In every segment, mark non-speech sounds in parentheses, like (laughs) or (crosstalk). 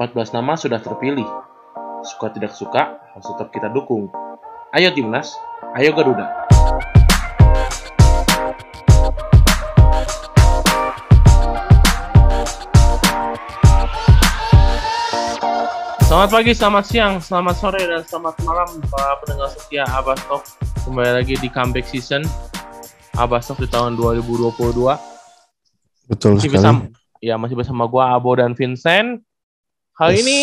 14 nama sudah terpilih. Suka tidak suka, harus tetap kita dukung. Ayo Timnas, ayo Garuda. Selamat pagi, selamat siang, selamat sore, dan selamat malam para pendengar setia Abastok. Kembali lagi di comeback season Abastok di tahun 2022. Betul Masih sekali. bersama, ya masih bersama gua Abo dan Vincent. Kali Yes. ini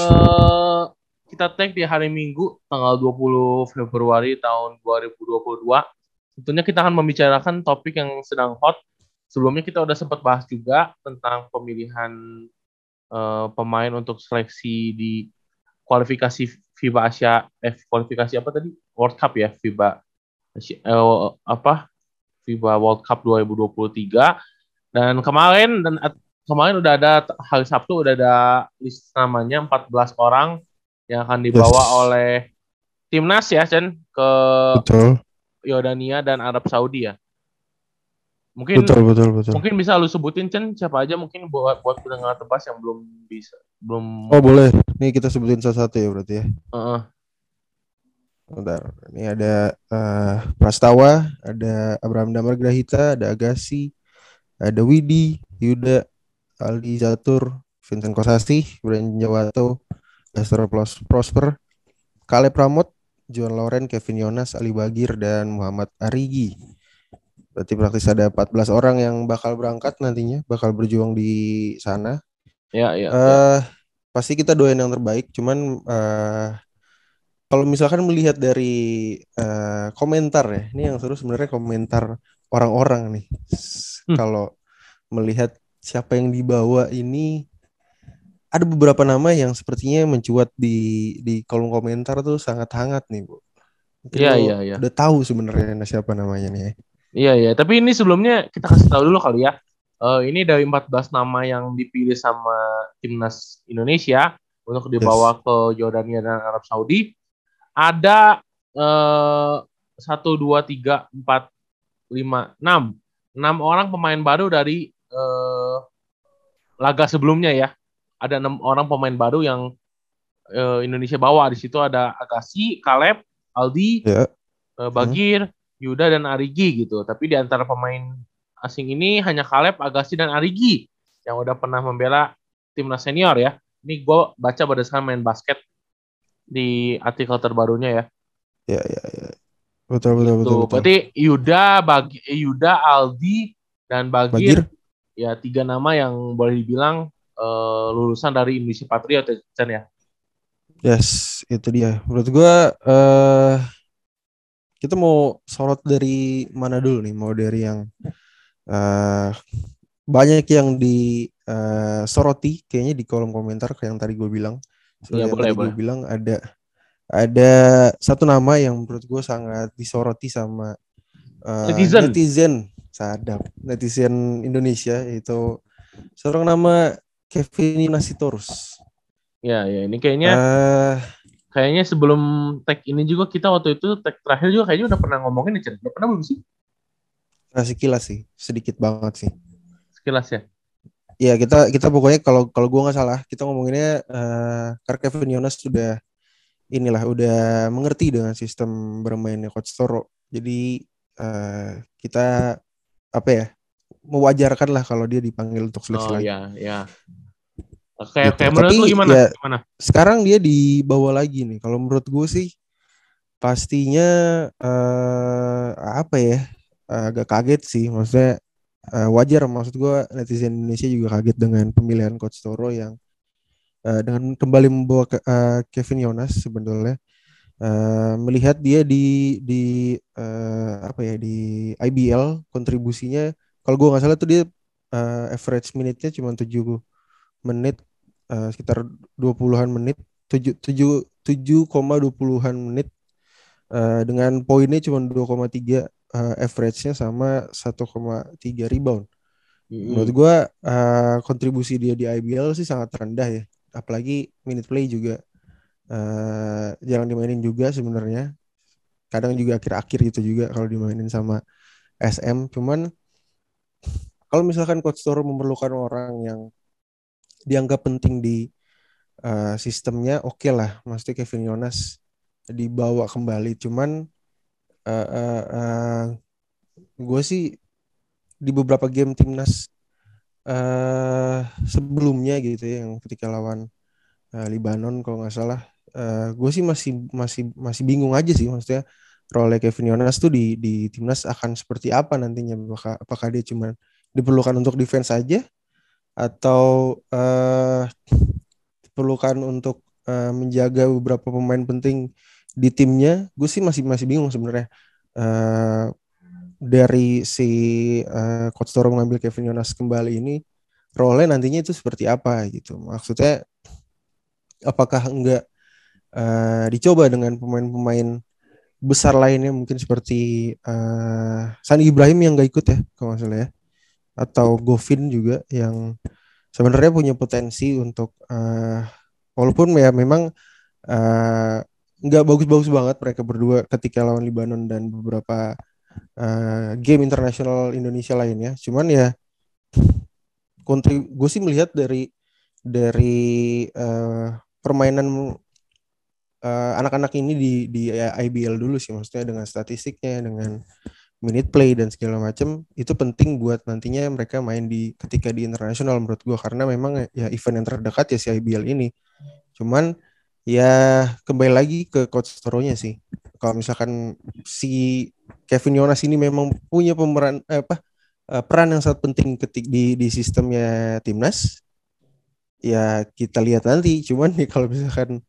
eh, kita tag di hari Minggu tanggal 20 Februari tahun 2022. Tentunya kita akan membicarakan topik yang sedang hot. Sebelumnya kita udah sempat bahas juga tentang pemilihan eh, pemain untuk seleksi di kualifikasi FIBA Asia eh kualifikasi apa tadi? World Cup ya, FIBA Asia- eh, apa? FIBA World Cup 2023 dan kemarin dan kemarin udah ada hari Sabtu udah ada list namanya 14 orang yang akan dibawa Yes. oleh timnas ya Chen ke Betul, Yordania dan Arab Saudi ya. Mungkin betul, betul, betul. mungkin bisa lu sebutin Chen siapa aja mungkin buat buat pendengar tebas yang belum bisa belum Oh boleh. Nih kita sebutin satu-satu ya berarti ya. Heeh. Bentar. Ini ada eh, Prastawa, ada Abraham Damar Grahita, ada Agassi, ada Widi, Yuda, Aldi Zatur, Vincent Kosasi, Brandon Jawato, Lester Prosper, Kale Pramot, Juan Loren, Kevin Yonas, Ali Bagir, dan Muhammad Arigi. Berarti praktis ada 14 orang yang bakal berangkat nantinya, bakal berjuang di sana. ya ya, ya. eh pasti kita doain yang terbaik. Cuman eh kalau misalkan melihat dari eh, komentar ya, ini yang seru sebenarnya komentar orang-orang nih. Hmm. Kalau melihat siapa yang dibawa ini, ada beberapa nama yang sepertinya mencuat di di kolom komentar tuh sangat hangat nih, bu. Iya, iya, iya. Udah tahu sebenarnya siapa namanya nih. ya. Iya iya, tapi ini sebelumnya kita kasih tahu dulu kali ya. Eh, ini dari 14 nama yang dipilih sama timnas Indonesia untuk dibawa ke Jordania dan Arab Saudi. Ada eh, satu dua tiga empat lima enam enam orang pemain baru dari eh, laga sebelumnya ya. Ada enam orang pemain baru yang eh, Indonesia bawa di situ ada Agassi, Kaleb, Aldi, Ya. eh, Bagir, Yuda dan Arigi gitu. Tapi di antara pemain asing ini hanya Kaleb, Agassi dan Arigi yang udah pernah membela timnas senior ya. Ini gue baca berdasarkan main basket di artikel terbarunya ya. Ya, ya, ya. Betul, betul, betul. Tuh, betul. berarti Yuda, Bagi, Yuda, Aldi dan Bagir, Bagir, ya tiga nama yang boleh dibilang eh, lulusan dari Indonesia Patriot ya, Chan ya. Yes, itu dia. Menurut gua eh kita mau sorot dari mana dulu nih? Mau dari yang eh banyak yang di eh, soroti kayaknya di kolom komentar kayak yang tadi gue bilang. Seperti Iya, yang boleh, tadi gue boleh. bilang ada ada satu nama yang menurut gue sangat disoroti sama eh, Netizen. netizen sadap netizen Indonesia yaitu seorang nama Kevin Nasitorus. Ya, ya ini kayaknya Eh kayaknya sebelum tag ini juga kita waktu itu tag terakhir juga kayaknya udah pernah ngomongin ya, Chan. Udah pernah belum sih? Masih kilas sih, sedikit banget sih. Sekilas ya. Iya kita kita pokoknya kalau kalau gua nggak salah kita ngomonginnya eh karena Kevin Yonas sudah inilah udah mengerti dengan sistem bermainnya Coach Toro. Jadi eh kita apa ya mewajarkan lah kalau dia dipanggil untuk seleksi Oh lagi. iya, iya. Oke, Gitu. oke. Menurut Tapi, lu gimana? ya, Gimana? Sekarang dia dibawa lagi nih. Kalau menurut gue sih pastinya eh apa ya agak kaget sih. Maksudnya eh, wajar maksud gue netizen Indonesia juga kaget dengan pemilihan coach Toro yang eh, dengan kembali membawa ke- eh, Kevin Yonas sebenarnya Eh, melihat dia di di eh, apa ya di IBL kontribusinya kalau gue nggak salah tuh dia eh, average minute-nya cuma 7 menit eh, sekitar 20-an menit 7 7 7,20-an menit eh, dengan poinnya cuma 2,3 eh, average-nya sama 1,3 rebound. Menurut gua eh, kontribusi dia di IBL sih sangat rendah ya. Apalagi minute play juga eh jarang dimainin juga sebenarnya. Kadang juga akhir-akhir gitu juga kalau dimainin sama SM. Cuman kalau misalkan coach Toro memerlukan orang yang dianggap penting di uh, sistemnya oke okay lah. Maksudnya Kevin Jonas dibawa kembali. Cuman uh, uh, uh, gue sih di beberapa game timnas uh, sebelumnya gitu ya, yang ketika lawan uh, Libanon kalau nggak salah, uh, gue sih masih masih masih bingung aja sih. Maksudnya role Kevin Jonas tuh di di timnas akan seperti apa nantinya? Apakah apakah dia cuma diperlukan untuk defense saja atau uh, diperlukan untuk uh, menjaga beberapa pemain penting di timnya? Gue sih masih masih bingung sebenarnya. Uh, dari si uh, coach Toro mengambil Kevin Jonas kembali ini role nantinya itu seperti apa gitu? Maksudnya apakah enggak uh, dicoba dengan pemain-pemain besar lainnya mungkin seperti uh, Sani Ibrahim yang nggak ikut ya kalau nggak salah ya. Atau Govin juga yang sebenarnya punya potensi untuk uh, walaupun ya memang nggak uh, bagus-bagus banget mereka berdua ketika lawan Libanon dan beberapa uh, game internasional Indonesia lainnya. Cuman ya kontri gue sih melihat dari dari uh, permainan anak-anak uh, ini di di IBL dulu sih maksudnya dengan statistiknya dengan minute play dan segala macam itu penting buat nantinya mereka main di ketika di internasional menurut gue karena memang ya event yang terdekat ya si IBL ini. Cuman ya kembali lagi ke coach Toro-nya sih. Kalau misalkan si Kevin Jonas ini memang punya pemeran eh, apa eh, peran yang sangat penting ketik di di sistemnya timnas ya kita lihat nanti. Cuman nih kalau misalkan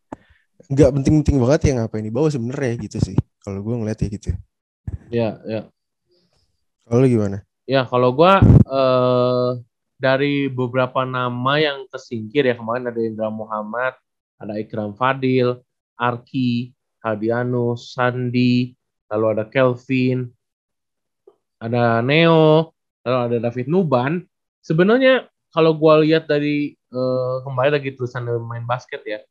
nggak penting-penting banget ya ngapain dibawa sebenarnya gitu sih kalau gue ngeliat ya gitu ya ya kalau gimana? Ya, kalau gue eh, dari beberapa nama yang tersingkir ya kemarin ada Indra Muhammad, ada Ikram Fadil, Arki, Hadianus, Sandi, lalu ada Kelvin, ada Neo, lalu ada David Nuban. Sebenarnya kalau gue lihat dari eh, kembali lagi tulisan main basket ya,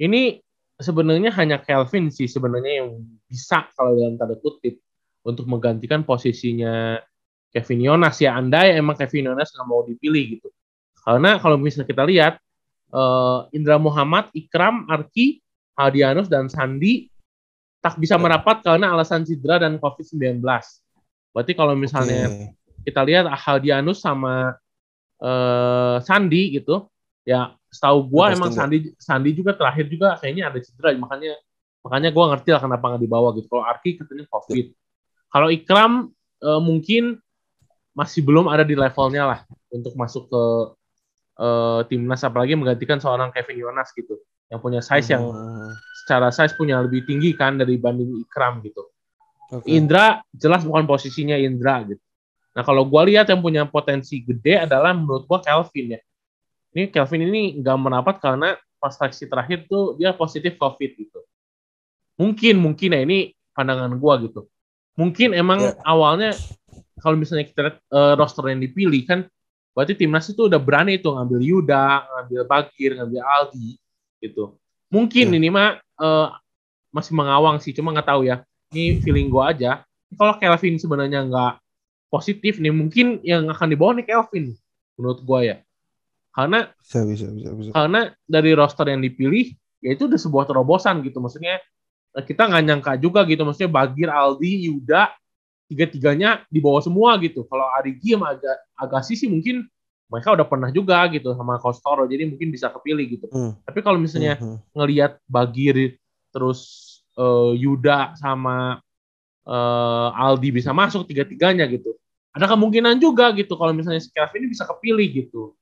ini sebenarnya hanya Kelvin sih sebenarnya yang bisa kalau dalam tanda kutip untuk menggantikan posisinya Kevin Yonas ya anda ya emang Kevin Yonas nggak mau dipilih gitu karena kalau misalnya kita lihat uh, Indra Muhammad, Ikram, Arki, Hadianus dan Sandi tak bisa merapat karena alasan cedera dan COVID-19. Berarti kalau misalnya okay. kita lihat Hadianus sama uh, Sandi gitu, ya setahu gua emang Sandi Sandi juga terakhir juga kayaknya ada cedera makanya makanya gua ngerti lah kenapa nggak dibawa gitu. Kalau Arki katanya COVID. Kalau Ikram uh, mungkin masih belum ada di levelnya lah untuk masuk ke uh, timnas apalagi menggantikan seorang Kevin Yonas gitu yang punya size hmm. yang secara size punya lebih tinggi kan dari banding Ikram gitu. Okay. Indra jelas bukan posisinya Indra gitu. Nah kalau gue lihat yang punya potensi gede adalah menurut gue Kelvin ya. Ini Kelvin ini nggak merapat karena pas seleksi terakhir tuh dia positif COVID gitu. Mungkin mungkin ya ini pandangan gue gitu mungkin emang yeah. awalnya kalau misalnya kita lihat uh, roster yang dipilih kan berarti timnas itu udah berani itu ngambil Yuda, ngambil Bagir, ngambil Aldi gitu. Mungkin yeah. ini mah uh, masih mengawang sih, cuma nggak tahu ya. Ini feeling gue aja. Kalau Kelvin sebenarnya nggak positif nih, mungkin yang akan dibawa nih Kelvin menurut gue ya. Karena bisa, bisa, bisa, bisa. karena dari roster yang dipilih ya itu udah sebuah terobosan gitu. Maksudnya kita nggak nyangka juga gitu maksudnya Bagir Aldi Yuda tiga-tiganya di bawah semua gitu kalau Arigi sama agak Agassi sih mungkin mereka udah pernah juga gitu sama Kostoro jadi mungkin bisa kepilih gitu hmm. tapi kalau misalnya hmm. hmm. ngelihat Bagir terus uh, Yuda sama uh, Aldi bisa masuk tiga-tiganya gitu ada kemungkinan juga gitu kalau misalnya Kevin ini bisa kepilih gitu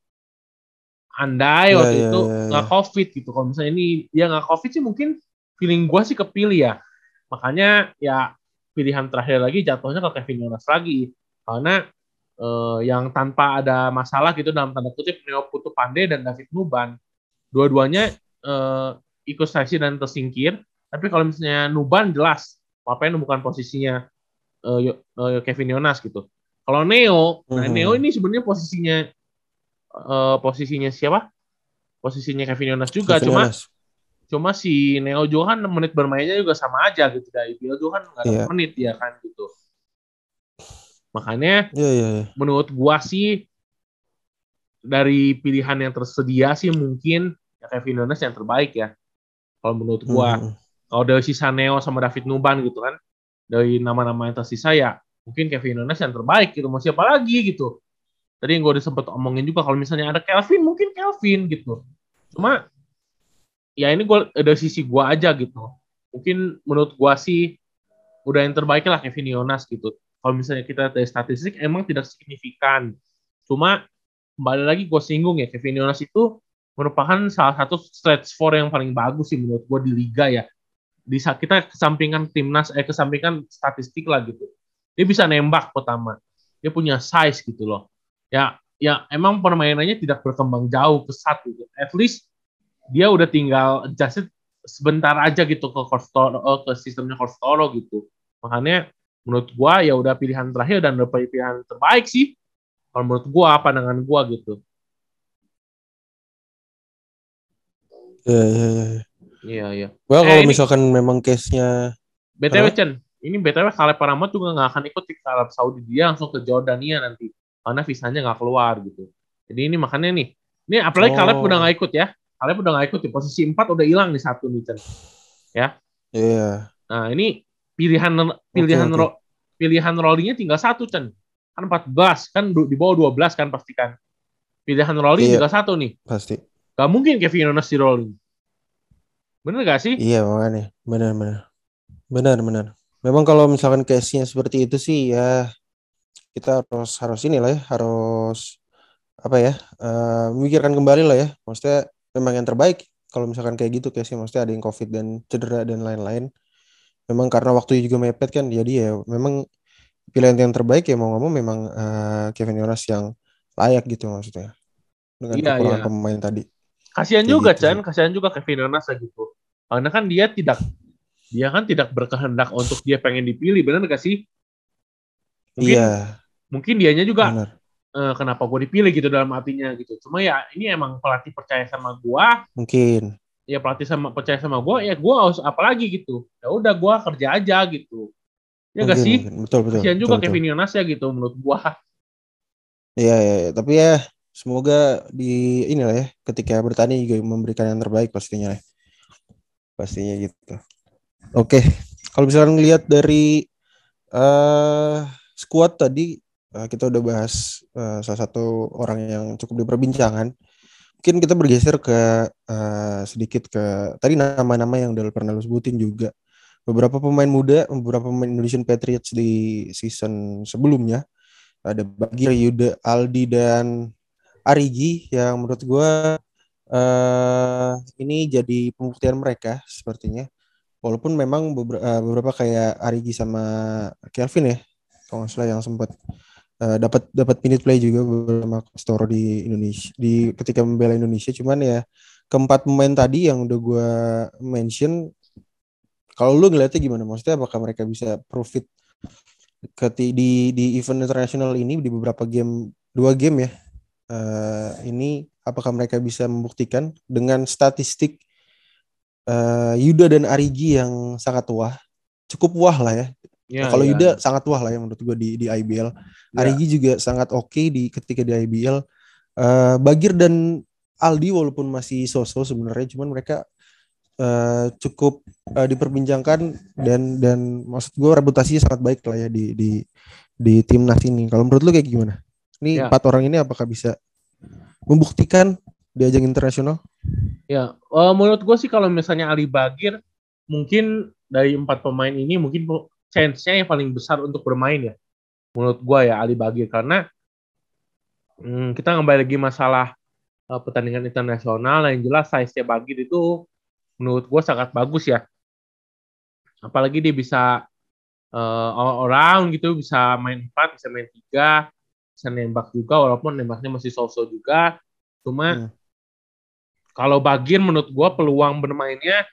andai yeah, waktu yeah, itu yeah, yeah. nggak covid gitu kalau misalnya ini dia nggak covid sih mungkin feeling gue sih kepilih ya. Makanya ya pilihan terakhir lagi jatuhnya ke Kevin Jonas lagi. Karena eh, yang tanpa ada masalah gitu dalam tanda kutip Neo Putu Pandey dan David Nuban. Dua-duanya eh, ikut seleksi dan tersingkir. Tapi kalau misalnya Nuban jelas apa yang bukan posisinya eh, eh, Kevin Jonas gitu. Kalau Neo, nah hmm. Neo ini sebenarnya posisinya eh, posisinya siapa? Posisinya Kevin Jonas juga, Kevin cuma Jonas. Cuma si Neo Johan menit bermainnya juga sama aja gitu dari Neo Johan nggak ada yeah. menit ya kan gitu. Makanya yeah, yeah, yeah. menurut gua sih dari pilihan yang tersedia sih mungkin ya Kevin Yonas yang terbaik ya. Kalau menurut gua, Hmm. kalau dari sisa Neo sama David Nuban gitu kan, dari nama-nama yang tersisa ya mungkin Kevin Yonas yang terbaik gitu. Mau siapa lagi gitu. Tadi yang gue udah sempet omongin juga kalau misalnya ada Kelvin mungkin Kelvin gitu. Cuma ya ini gue dari sisi gua aja gitu. Mungkin menurut gua sih udah yang terbaik lah Kevin Yonas gitu. Kalau misalnya kita dari statistik emang tidak signifikan. Cuma kembali lagi gue singgung ya Kevin Yonas itu merupakan salah satu stretch four yang paling bagus sih menurut gue di liga ya. Di saat kita kesampingkan timnas, eh kesampingkan statistik lah gitu. Dia bisa nembak pertama. Dia punya size gitu loh. Ya, ya emang permainannya tidak berkembang jauh ke satu. Gitu. At least dia udah tinggal adjust sebentar aja gitu ke Costoro, ke sistemnya Costoro gitu. Makanya menurut gua ya udah pilihan terakhir dan udah pilihan terbaik sih. Kalau menurut gua pandangan gua gitu. Iya, iya, iya. Iya, iya. Well, Eh, kalau ini- misalkan memang case-nya BTW? Chen, ini BTW Caleb Paramat juga nggak akan ikut ke Arab Saudi dia langsung ke Jordania nanti karena visanya nggak keluar gitu. Jadi ini makanya nih, ini apalagi Oh. Caleb udah nggak ikut ya. Caleb udah nggak ikut di posisi 4 udah hilang nih satu nih Chen. Iya. Nah ini pilihan pilihan oke. ro- pilihan rollingnya tinggal satu Chen. Kan 14 kan di bawah 12 kan pastikan. Pilihan rolling Iya. tinggal satu nih. pasti. Gak mungkin Kevin Yonas di rolling. Bener gak sih? Iya makanya. Benar, benar. Benar, benar. Memang kalau misalkan case-nya seperti itu sih ya kita harus harus ini lah ya, harus apa ya? eh, memikirkan kembali lah ya. Maksudnya memang yang terbaik kalau misalkan kayak gitu case-nya maksudnya ada yang Covid dan cedera dan lain-lain. Memang karena waktu juga mepet kan jadi ya memang pilihan yang terbaik ya mau nggak mau memang eh, Kevin Yonas yang layak gitu maksudnya. Dengan Iya, kekurangan iya. pemain tadi. Kasihan Kayak juga gitu Chan, sih. kasihan juga Kevin Yonas lah gitu. Karena kan dia tidak dia kan tidak berkehendak untuk dia pengen dipilih, bener gak sih? Mungkin Iya, mungkin dianya juga eh, kenapa gue dipilih gitu dalam hatinya gitu. Cuma ya ini emang pelatih percaya sama gua, Mungkin. ya pelatih sama percaya sama gua, ya gua harus apa lagi gitu. Ya udah gua kerja aja gitu. Ya gak Mungkin, sih? mungkin. Betul, betul. Kasihan juga betul, betul. Kevin Yonas ya gitu menurut gua. Iya, iya. tapi ya semoga di inilah ya ketika bertanding juga memberikan yang terbaik pastinya ya. Pastinya gitu. Oke, kalau misalkan ngelihat dari eh squad tadi eh, kita udah bahas eh, salah satu orang yang cukup diperbincangkan. Mungkin kita bergeser ke eh, sedikit ke tadi nama-nama yang udah pernah lu sebutin juga. Beberapa pemain muda, beberapa pemain Indonesian Patriots di season sebelumnya ada Bagir, Yuda, Aldi dan Arigi yang menurut gue eh ini jadi pembuktian mereka sepertinya. Walaupun memang beberapa, beberapa kayak Arigi sama Kelvin ya, kalau yang sempat eh, dapat dapat minute play juga bersama Storo di Indonesia di ketika membela Indonesia. Cuman ya keempat pemain tadi yang udah gue mention, kalau lu ngeliatnya gimana? Maksudnya apakah mereka bisa profit keti di di event internasional ini di beberapa game dua game ya eh, ini apakah mereka bisa membuktikan dengan statistik eh, Yuda dan Arigi yang sangat wah cukup wah lah ya Ya, kalau ya. Yuda sangat wah lah ya menurut gue di di IBL Ya. Arigi juga sangat oke di ketika di IBL Eh, Bagir dan Aldi walaupun masih sosok sebenarnya cuman mereka eh, cukup eh, diperbincangkan dan dan maksud gue reputasinya sangat baik lah ya di di di timnas ini. Kalau menurut lu kayak gimana? Ini Ya. empat orang ini apakah bisa membuktikan di ajang internasional? Ya, eh, menurut gue sih kalau misalnya Ali Bagir, mungkin dari empat pemain ini mungkin chance-nya yang paling besar untuk bermain ya. Menurut gue ya Ali Bagir karena hmm, kita kembali lagi masalah eh, pertandingan internasional yang jelas size-nya Bagir itu menurut gue sangat bagus ya. Apalagi dia bisa eh, all around gitu, bisa main 4, bisa main 3, bisa nembak juga walaupun nembaknya masih so-so juga. Cuma Hmm. kalau Bagir menurut gua peluang bermainnya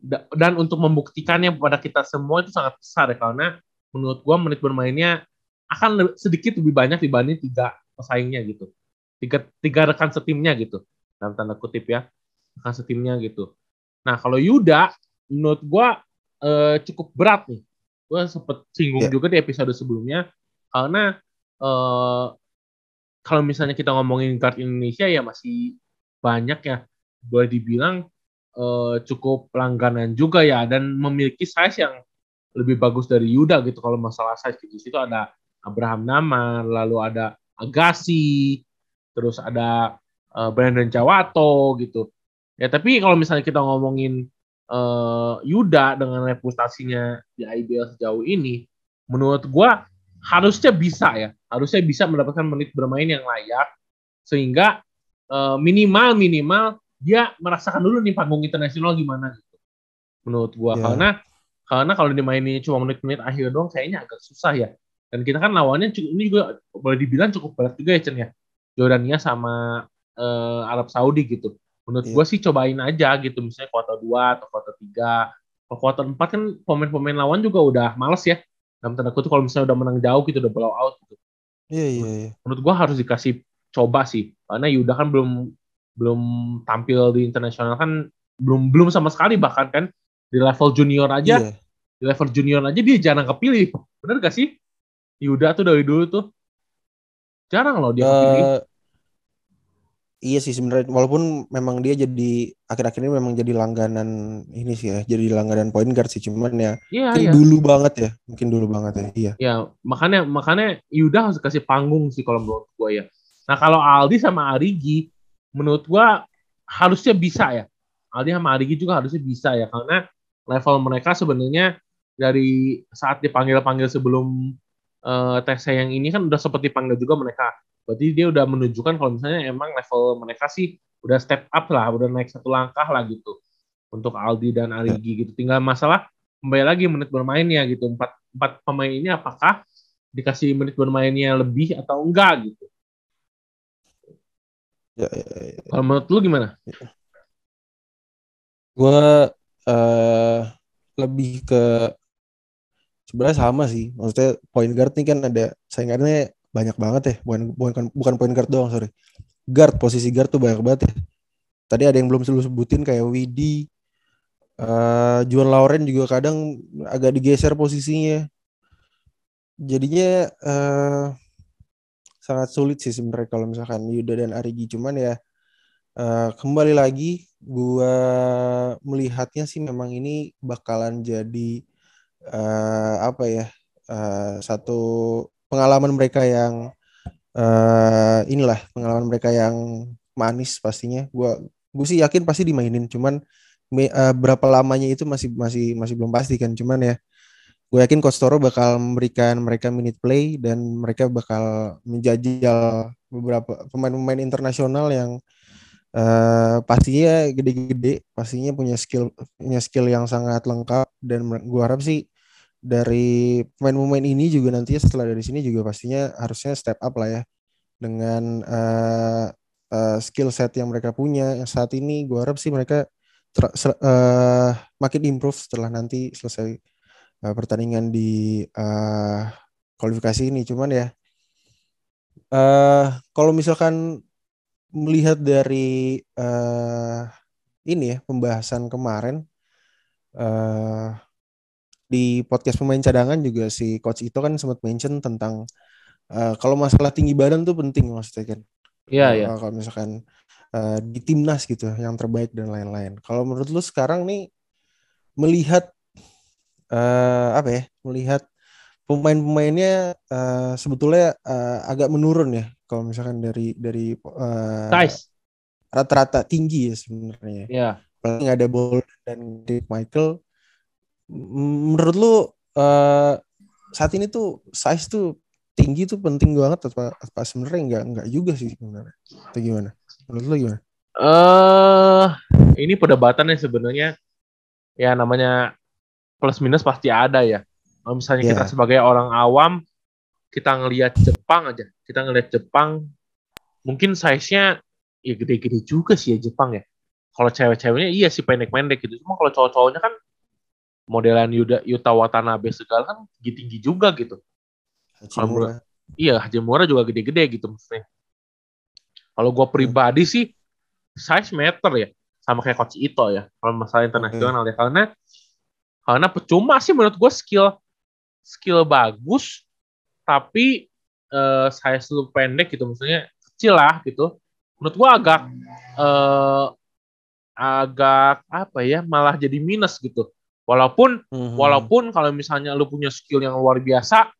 da- dan untuk membuktikannya kepada kita semua itu sangat besar ya karena menurut gua menit bermainnya akan sedikit lebih banyak dibanding tiga pesaingnya gitu. Tiga tiga rekan setimnya gitu. Dalam tanda kutip ya rekan setimnya gitu. Nah kalau Yuda menurut gua eh, cukup berat nih. Gua sempet singgung Ya. juga di episode sebelumnya karena eh, kalau misalnya kita ngomongin guard Indonesia ya masih banyak ya. Boleh dibilang uh, cukup langganan juga ya. Dan memiliki size yang lebih bagus dari Yuda gitu. Kalau masalah size di situ ada Abraham Nama lalu ada Agassi terus ada uh, Brandon Jawato gitu. Ya tapi kalau misalnya kita ngomongin uh, Yuda dengan reputasinya di IBL sejauh ini menurut gua harusnya bisa ya. Harusnya bisa mendapatkan menit bermain yang layak sehingga uh, minimal minimal dia merasakan dulu nih panggung internasional gimana gitu. Menurut gua. Yeah. karena karena kalau dimainin cuma menit-menit akhir doang kayaknya agak susah ya dan kita kan lawannya ini juga boleh dibilang cukup berat juga ya Chen ya. Jordania sama uh, Arab Saudi gitu. Menurut yeah. gua sih cobain aja gitu. Misalnya kuarter 2 atau kuarter 3 kalau kuarter 4 kan pemain-pemain lawan juga udah males ya. Dalam tanda kutip kalau misalnya udah menang jauh gitu udah blow out gitu. Iya iya iya. menurut gua harus dikasih coba sih. Karena Yuda kan belum belum tampil di internasional kan belum belum sama sekali bahkan kan. Di level junior aja iya. di level junior aja dia jarang kepilih. Bener gak sih Yuda tuh dari dulu tuh jarang loh dia uh, Iya sih sebenarnya walaupun memang dia jadi akhir-akhir ini memang jadi langganan ini sih ya, jadi langganan point guard sih cuman ya iya, iya. dulu banget ya, mungkin dulu banget ya. Iya. Ya, makanya makanya Yuda harus kasih panggung sih kalau menurut gue ya. Nah, kalau Aldi sama Arigi menurut gue harusnya bisa ya. Aldi sama Arigi juga harusnya bisa ya karena level mereka sebenarnya dari saat dipanggil-panggil sebelum uh, tes yang ini kan udah seperti panggil juga mereka Berarti dia udah menunjukkan kalau misalnya emang level mereka sih udah step up lah, udah naik satu langkah lah gitu untuk Aldi dan Arigi ya. gitu. Tinggal masalah kembali lagi menit bermainnya gitu. Empat, empat pemain ini apakah dikasih menit bermainnya lebih atau enggak gitu. Ya, ya, ya. Kalau menurut lu gimana? Ya. Gue uh, lebih ke sebenarnya sama sih. Maksudnya point guard nih kan ada saingannya banyak banget ya. Bukan bukan bukan point guard doang sorry. Guard posisi guard tuh banyak banget ya. Tadi ada yang belum selalu sebutin kayak Widi uh, Juan Lauren juga kadang agak digeser posisinya. Jadinya uh, sangat sulit sih sebenarnya kalau misalkan Yuda dan Arigi. Cuman ya uh, kembali lagi gua melihatnya sih memang ini bakalan jadi uh, apa ya uh, satu pengalaman mereka yang uh, inilah pengalaman mereka yang manis pastinya. Gua gue sih yakin pasti dimainin, cuman me, uh, berapa lamanya itu masih masih masih belum pasti kan. Cuman ya gue yakin Coach Toro bakal memberikan mereka minute play dan mereka bakal menjajal beberapa pemain-pemain internasional yang uh, pastinya gede-gede, pastinya punya skill punya skill yang sangat lengkap dan gue harap sih dari pemain-pemain ini juga nantinya setelah dari sini juga pastinya harusnya step up lah ya. Dengan uh, uh, skill set yang mereka punya. Yang saat ini gue harap sih mereka ter, uh, makin improve setelah nanti selesai uh, pertandingan di uh, kualifikasi ini. Cuman ya uh, kalau misalkan melihat dari uh, ini ya pembahasan kemarin uh, di podcast pemain cadangan juga si coach itu kan sempat mention tentang uh, kalau masalah tinggi badan tuh penting maksudnya kan. Iya, iya. Uh, kalau misalkan uh, di timnas gitu yang terbaik dan lain-lain. Kalau menurut lu sekarang nih melihat uh, apa ya? Melihat pemain-pemainnya uh, sebetulnya uh, agak menurun ya kalau misalkan dari dari uh, rata-rata tinggi ya sebenarnya. Iya. Paling ada Bol dan Dick Michael menurut lu uh, saat ini tuh size tuh tinggi tuh penting banget apa apa sebenarnya enggak enggak juga sih sebenarnya? Atau gimana? Menurut lu gimana? Eh uh, ini perdebatan ya sebenarnya. Ya namanya plus minus pasti ada ya. Kalau misalnya yeah. kita sebagai orang awam kita ngelihat Jepang aja. Kita ngelihat Jepang mungkin size-nya ya gede-gede juga sih ya Jepang ya. Kalau cewek-ceweknya iya sih pendek-pendek gitu. Cuma kalau cowok-cowoknya kan modelan Yuda Yuta Watanabe segala kan tinggi-tinggi juga gitu. Kalau iya Hajimura juga gede-gede gitu maksudnya. Kalau gue pribadi hmm. sih size meter ya sama kayak coach Ito ya kalau masalah internasional hmm. ya karena karena percuma sih menurut gue skill skill bagus tapi uh, size lu pendek gitu maksudnya kecil lah gitu menurut gue agak uh, agak apa ya malah jadi minus gitu. Walaupun Mhm. walaupun kalau misalnya lu punya skill yang luar biasa,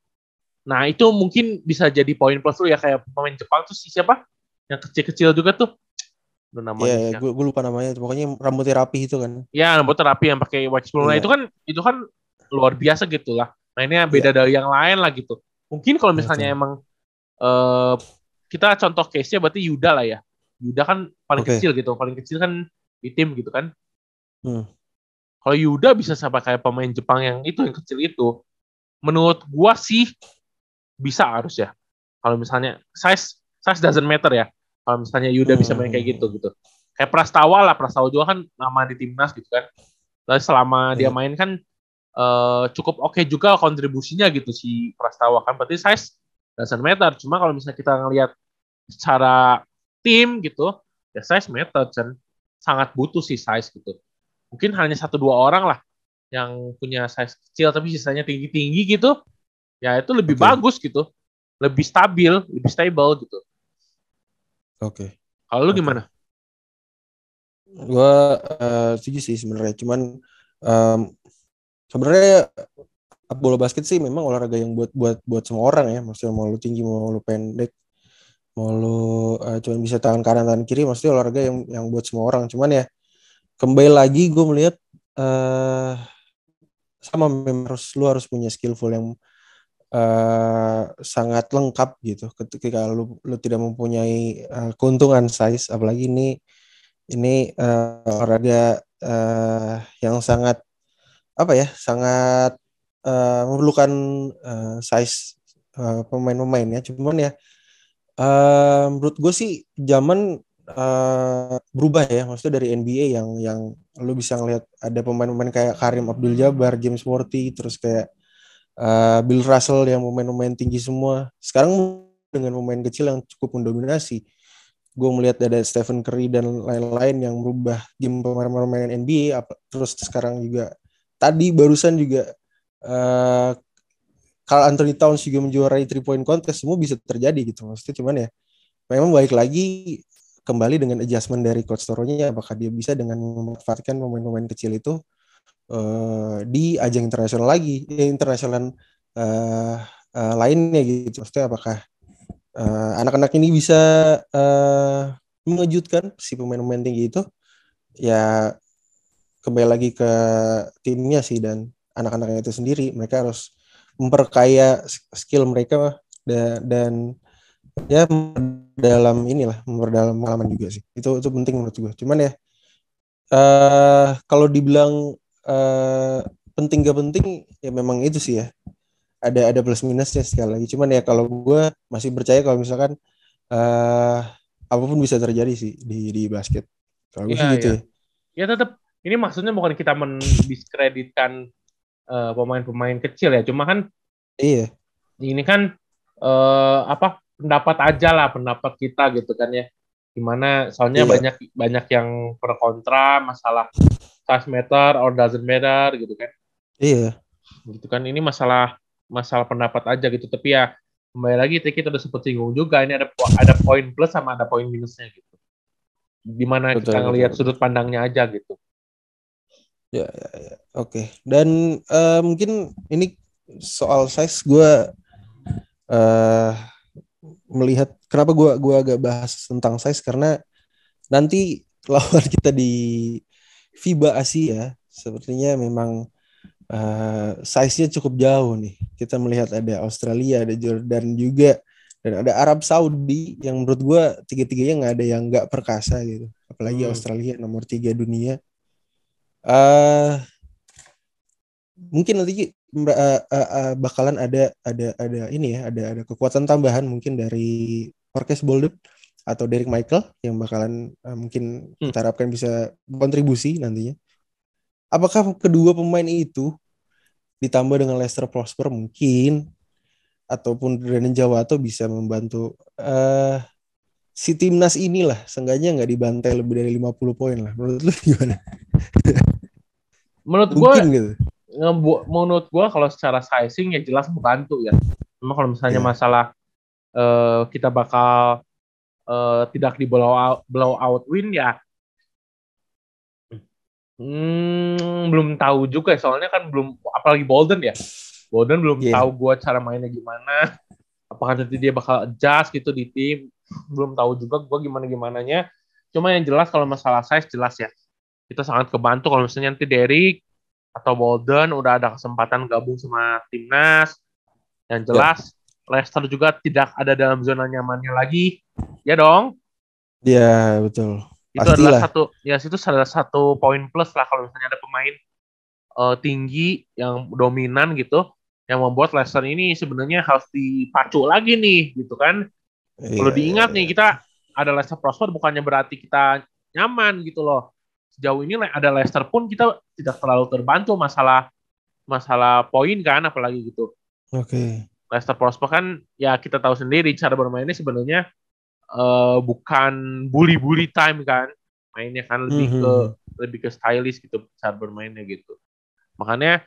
nah itu mungkin bisa jadi poin plus lu ya kayak pemain Jepang tuh si siapa? Yang kecil-kecil juga tuh. Lu Iya, namanya ya, siapa? gue lupa namanya. Pokoknya rambutnya rapi itu kan. Ya, rambut terapi yang pakai watch Nah, Iya. itu kan itu kan luar biasa gitu lah. Mainnya beda dari yang lain lah gitu. Mungkin kalau misalnya Betul. emang eh kita contoh case-nya berarti Yuda lah ya. Yuda kan paling Oke. kecil gitu, paling kecil kan di tim gitu kan. Hmm. Kalau Yuda bisa sampai kayak pemain Jepang yang itu yang kecil itu, menurut gua sih bisa harus ya. Kalau misalnya size size doesn't matter ya. Kalau misalnya Yuda bisa main kayak gitu gitu. Kayak Prastawa lah, Prastawa juga kan nama di timnas gitu kan. Lalu selama dia Iya. main kan eh, cukup oke juga kontribusinya gitu si Prastawa kan. Berarti size doesn't matter. Cuma kalau misalnya kita ngelihat secara tim gitu, ya size matter dan sangat butuh sih size gitu. Mungkin hanya satu dua orang lah yang punya size kecil tapi sisanya tinggi-tinggi gitu. Ya itu lebih Oke. bagus gitu. Lebih stabil, lebih stable gitu. Oke. Kalau lu Oke. gimana? Gue eh, setuju sih sebenarnya. Cuman em, sebenarnya bola basket sih memang olahraga yang buat buat buat semua orang ya. Maksudnya mau lu tinggi mau lu pendek mau lu eh, cuman bisa tangan kanan tangan kiri maksudnya olahraga yang yang buat semua orang. Cuman ya kembali lagi gue melihat eh sama memang harus lu harus punya skillful yang eh sangat lengkap gitu. Ketika lu lu tidak mempunyai eh, keuntungan size apalagi ini ini eh, olahraga eh, yang sangat apa ya sangat eh, memerlukan eh, size eh, pemain-pemain ya. Cuman ya eh, menurut gue sih zaman eh, berubah ya maksudnya dari NBA yang yang lu bisa ngelihat ada pemain-pemain kayak Karim Abdul Jabbar, James Worthy, terus kayak eh, Bill Russell yang pemain-pemain tinggi semua. Sekarang dengan pemain kecil yang cukup mendominasi, gue melihat ada Stephen Curry dan lain-lain yang merubah game pemain-pemain NBA. apa- Terus sekarang juga tadi barusan juga eh Carl Anthony Towns juga menjuarai three point contest semua bisa terjadi gitu maksudnya cuman ya memang balik lagi kembali dengan adjustment dari coach Toronya apakah dia bisa dengan memanfaatkan pemain-pemain kecil itu eh, di ajang internasional lagi eh, internasional eh, eh, lainnya gitu. Maksudnya apakah eh, anak-anak ini bisa eh, mengejutkan si pemain-pemain tinggi itu? Ya kembali lagi ke timnya sih dan anak-anaknya itu sendiri. Mereka harus memperkaya skill mereka dan, dan ya dalam inilah memperdalam pengalaman juga sih. Itu itu penting menurut gue cuman ya eh kalau dibilang eh penting gak penting ya memang itu sih ya. Ada ada plus minusnya sekali lagi. Cuman ya kalau gue masih percaya kalau misalkan eh apa pun bisa terjadi sih di di basket. Kalau gue Iya, sih gitu iya. ya. Ya tetap ini maksudnya bukan kita mendiskreditkan pemain-pemain kecil ya, cuma kan iya. ini kan eh, apa pendapat aja lah pendapat kita gitu kan ya. Gimana soalnya Iya. banyak banyak yang pro kontra masalah size matter or doesn't matter gitu kan. iya Gitu kan ini masalah masalah pendapat aja gitu. Tapi ya kembali lagi tadi kita udah sempet singgung juga ini ada ada poin plus sama ada poin minusnya gitu. Di mana Betul, kita ngelihat betul. sudut pandangnya aja gitu. Ya, ya, ya. Oke. Dan eh, mungkin ini soal size gue eh melihat kenapa gue gua agak bahas tentang size karena nanti (laughs) lawan kita di FIBA Asia sepertinya memang eh size-nya cukup jauh nih. Kita melihat ada Australia, ada Jordan juga dan ada Arab Saudi yang menurut gue tiga-tiganya nggak ada yang nggak perkasa gitu. Apalagi Hmm. Australia nomor tiga dunia. eh mungkin nanti eh, eh, eh, bakalan ada ada ada ini ya ada ada kekuatan tambahan mungkin dari Marcus Bolden atau Derek Michael yang bakalan eh, mungkin Hmm. kita harapkan bisa kontribusi nantinya. Apakah kedua pemain itu ditambah dengan Lester Prosper mungkin ataupun Brandon Jawato bisa membantu eh si timnas inilah seenggaknya nggak dibantai lebih dari 50 poin lah. Menurut lu gimana? Menurut gue gitu. Ngebu- menurut gua kalau secara sizing ya jelas membantu ya. Cuma kalau misalnya Iya. masalah eh, kita bakal eh, tidak di blow out, blow out win ya Hmm, belum tahu juga soalnya kan belum apalagi Bolden ya. Bolden belum yeah. tahu gue cara mainnya gimana. Apakah nanti dia bakal adjust gitu di tim? Belum tahu juga gue gimana gimananya. Cuma yang jelas kalau masalah size jelas ya. Kita sangat kebantu kalau misalnya nanti Derek atau Bolden udah ada kesempatan gabung sama timnas. Yang jelas yeah. Leicester juga tidak ada dalam zona nyamannya lagi. Ya dong. Iya, betul itu Pastilah. adalah satu ya itu salah satu poin plus lah kalau misalnya ada pemain uh, tinggi yang dominan gitu yang membuat Leicester ini sebenarnya harus dipacu lagi nih gitu kan yeah, perlu diingat yeah, nih iya. kita ada Leicester Prosper bukannya berarti kita nyaman gitu loh sejauh ini ada Leicester pun kita tidak terlalu terbantu masalah masalah poin kan apalagi gitu oke okay. Leicester Prosper kan ya kita tahu sendiri cara bermainnya sebenarnya uh, bukan bully-bully time kan mainnya kan lebih mm -hmm. ke hmm. lebih ke stylish gitu cara bermainnya gitu makanya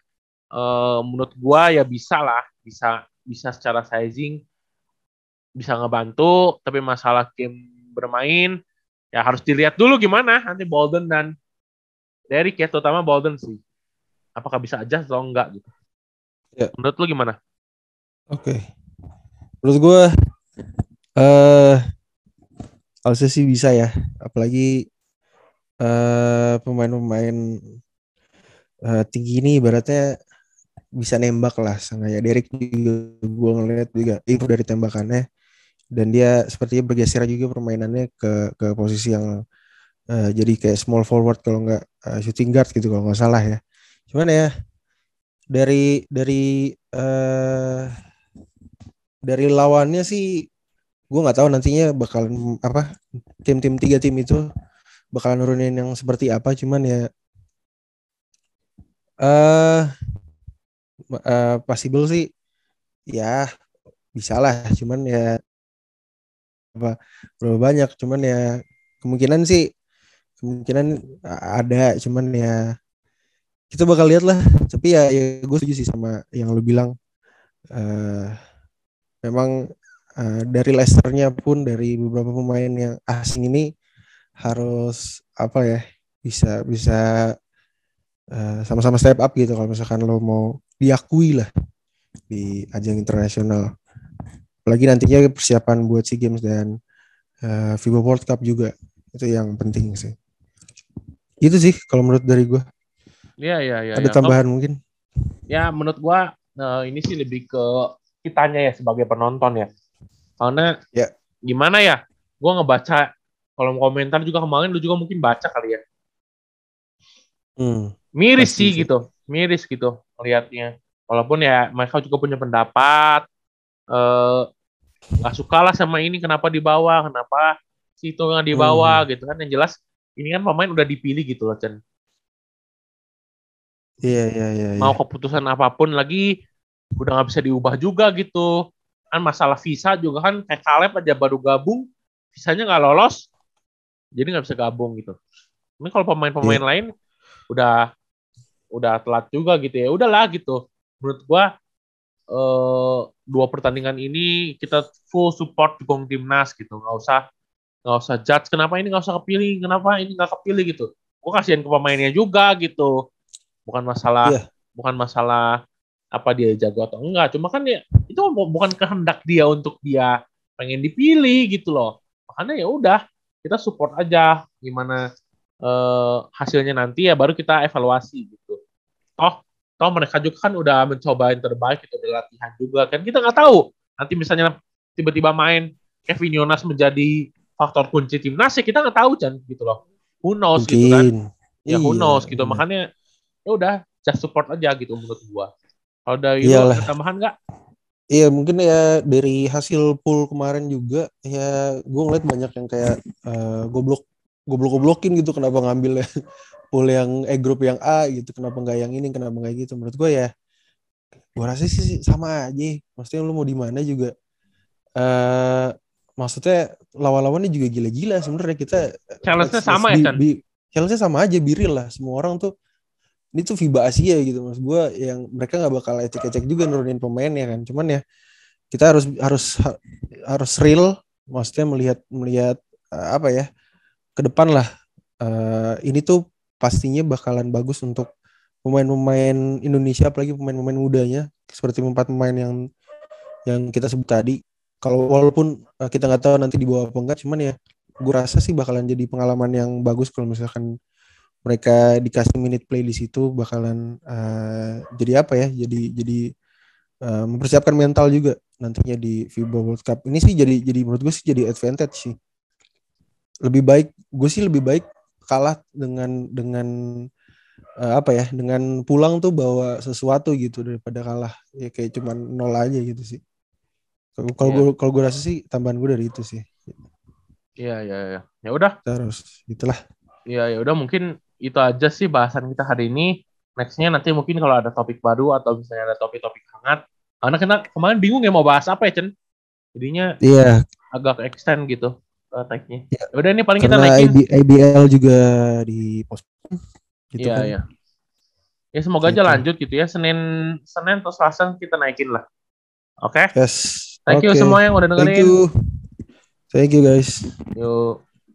uh, menurut gua ya bisa lah bisa bisa secara sizing bisa ngebantu tapi masalah game bermain ya harus dilihat dulu gimana nanti Bolden dan Derek ya terutama Bolden sih. Apakah bisa aja atau enggak gitu. Ya. menurut lu gimana? Oke. Okay. menurut gua eh uh, harusnya sih bisa ya. Apalagi uh, pemain-pemain uh, tinggi ini ibaratnya bisa nembak lah. Ya Derek juga gue ngeliat juga itu dari tembakannya dan dia sepertinya bergeser juga permainannya ke ke posisi yang uh, jadi kayak small forward kalau nggak uh, shooting guard gitu kalau nggak salah ya. Cuman ya dari dari uh, dari lawannya sih gue nggak tahu nantinya bakal apa tim-tim tiga tim itu bakal nurunin yang seperti apa. Cuman ya eh uh, uh, possible sih ya bisa lah. Cuman ya apa berapa banyak cuman ya kemungkinan sih kemungkinan ada cuman ya kita bakal lihat lah. Tapi ya, ya gue setuju sih sama yang lu bilang. Uh, memang uh, dari Leicesternya pun dari beberapa pemain yang asing ini harus apa ya bisa bisa uh, sama-sama step up gitu kalau misalkan lo mau diakui lah di ajang internasional apalagi nantinya persiapan buat SEA Games dan uh, FIBA World Cup juga itu yang penting sih itu sih kalau menurut dari gue Iya iya iya. Ada ya. tambahan mungkin? Ya menurut gue uh, ini sih lebih ke kitanya ya sebagai penonton ya. Karena ya. gimana ya, gue ngebaca kolom komentar juga kemarin lu juga mungkin baca kali ya. Hmm, miris sih, sih gitu, miris gitu melihatnya. Walaupun ya mereka juga punya pendapat, eh, nggak suka lah sama ini kenapa dibawa, kenapa si itu nggak dibawa hmm. gitu kan. Yang jelas ini kan pemain udah dipilih gitu loh Chen. Iya iya iya. Mau iya. keputusan apa pun lagi udah nggak bisa diubah juga gitu kan masalah visa juga kan kayak Caleb aja baru gabung visanya nggak lolos jadi nggak bisa gabung gitu ini kalau pemain-pemain yeah. lain udah udah telat juga gitu ya udahlah gitu menurut gua eh, dua pertandingan ini kita full support dukung timnas gitu. Nggak usah nggak usah judge kenapa ini nggak usah kepilih kenapa ini nggak kepilih gitu. Gua kasihan ke pemainnya juga gitu. Bukan masalah yeah. bukan masalah apa dia jago atau enggak. Cuma kan ya itu bukan kehendak dia untuk dia pengen dipilih gitu loh. Makanya ya udah kita support aja gimana uh, hasilnya nanti ya baru kita evaluasi gitu. Toh toh mereka juga kan udah mencoba yang terbaik itu udah latihan juga kan kita nggak tahu nanti misalnya tiba-tiba main Kevin Yonas menjadi faktor kunci timnas ya kita nggak tahu kan gitu loh who knows Mungkin. gitu kan ya who iya, knows gitu iya. makanya ya udah just support aja gitu menurut gua kalau dari Iyalah. tambahan nggak? Iya mungkin ya dari hasil pool kemarin juga ya gue ngeliat banyak yang kayak uh, goblok goblok goblokin gitu kenapa ngambil (laughs) pool yang E grup yang A gitu kenapa nggak yang ini kenapa nggak gitu. Menurut gue ya gue rasa sih sama aja. Maksudnya lu mau di mana juga uh, maksudnya lawan-lawannya juga gila-gila sebenarnya. Kita challenge-nya sama ya kan challenge-nya sama aja biril lah. Semua orang tuh ini tuh FIBA Asia gitu. Mas gue yang mereka nggak bakal ecek-ecek juga nurunin pemain ya kan. Cuman ya kita harus harus harus real maksudnya melihat melihat uh, apa ya ke depan lah. Uh, ini tuh pastinya bakalan bagus untuk pemain-pemain Indonesia apalagi pemain-pemain mudanya seperti empat pemain yang yang kita sebut tadi. Kalau walaupun uh, kita nggak tahu nanti dibawa apa enggak cuman ya gue rasa sih bakalan jadi pengalaman yang bagus kalau misalkan mereka dikasih minute play di situ bakalan uh, jadi apa ya jadi jadi uh, mempersiapkan mental juga nantinya di FIBA World Cup. Ini sih jadi jadi menurut gue sih jadi advantage sih lebih baik gue sih lebih baik kalah dengan dengan uh, apa ya dengan pulang tuh bawa sesuatu gitu daripada kalah. Ya kayak cuman nol aja gitu sih. Kalau yeah. gue kalau gue rasa sih tambahan gue dari itu sih. Iya iya iya. Ya udah. Terus itulah. Iya ya udah mungkin itu aja sih bahasan kita hari ini. Nextnya nanti mungkin kalau ada topik baru atau misalnya ada topik-topik hangat. Karena kita kemarin bingung ya mau bahas apa ya Chen jadinya iya. yeah. agak extend gitu tag-nya. Ya. Udah ini paling Karena kita naikin. IBL juga di post gitu iya, kan. Iya. Ya semoga gitu. aja lanjut gitu ya. Senin Senin atau Selasa kita naikin lah. Oke. Okay? Yes. Thank okay. you semua yang udah dengerin. Thank you. Thank you guys. Yuk.